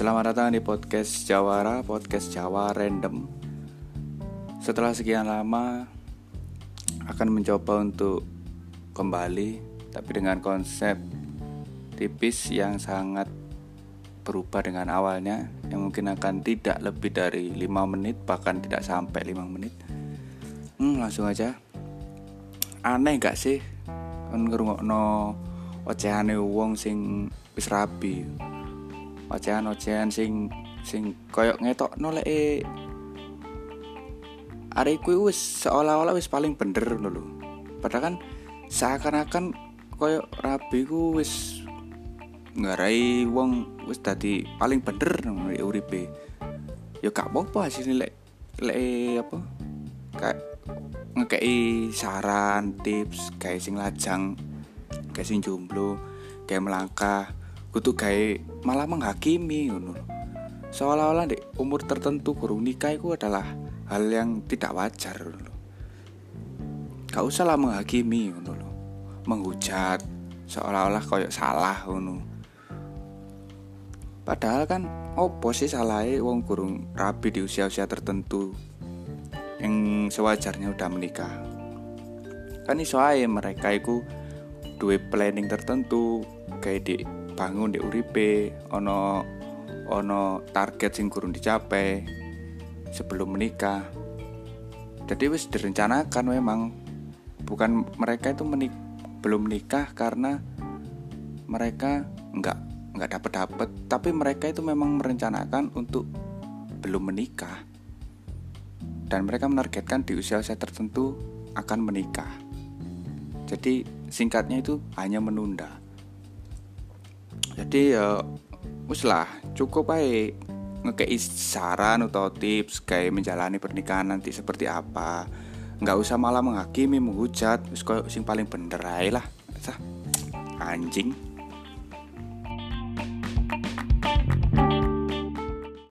Selamat datang di podcast Jawara, podcast Jawa Random. Setelah sekian lama akan mencoba untuk kembali tapi dengan konsep tipis yang sangat berubah dengan awalnya yang mungkin akan tidak lebih dari 5 menit bahkan tidak sampai 5 menit. Hmm, langsung aja. Aneh gak sih kan ngrungokno ocehane wong sing wis rabi ocehan-ocehan sing sing koyok ngetok nolek e hari kuwi wis seolah-olah wis paling bener lho. Padahal kan seakan-akan koyok rabi ku wis ngarai wong wis dadi paling bener nang uripe. Ya gak apa-apa sih lek lek apa kayak ngekei saran tips kayak sing lajang kayak sing jomblo kayak melangkah kudu gawe malah menghakimi ngono seolah-olah di umur tertentu kurung nikah itu adalah hal yang tidak wajar loh. Gak usah lah menghakimi ngono. Menghujat seolah-olah koyok salah ngono. Padahal kan opo sih salahnya wong kurung rapi di usia-usia tertentu yang sewajarnya udah menikah. Kan iso mereka itu duwe planning tertentu kayak di bangun di uripe ono ono target sing kurang dicapai sebelum menikah. Jadi wis direncanakan memang. Bukan mereka itu menik belum menikah karena mereka nggak nggak dapat dapat tapi mereka itu memang merencanakan untuk belum menikah. Dan mereka menargetkan di usia-usia tertentu akan menikah. Jadi singkatnya itu hanya menunda jadi ya wis cukup aja ngekei saran atau tips kayak menjalani pernikahan nanti seperti apa. Nggak usah malah menghakimi menghujat wis sing paling bener lah. Anjing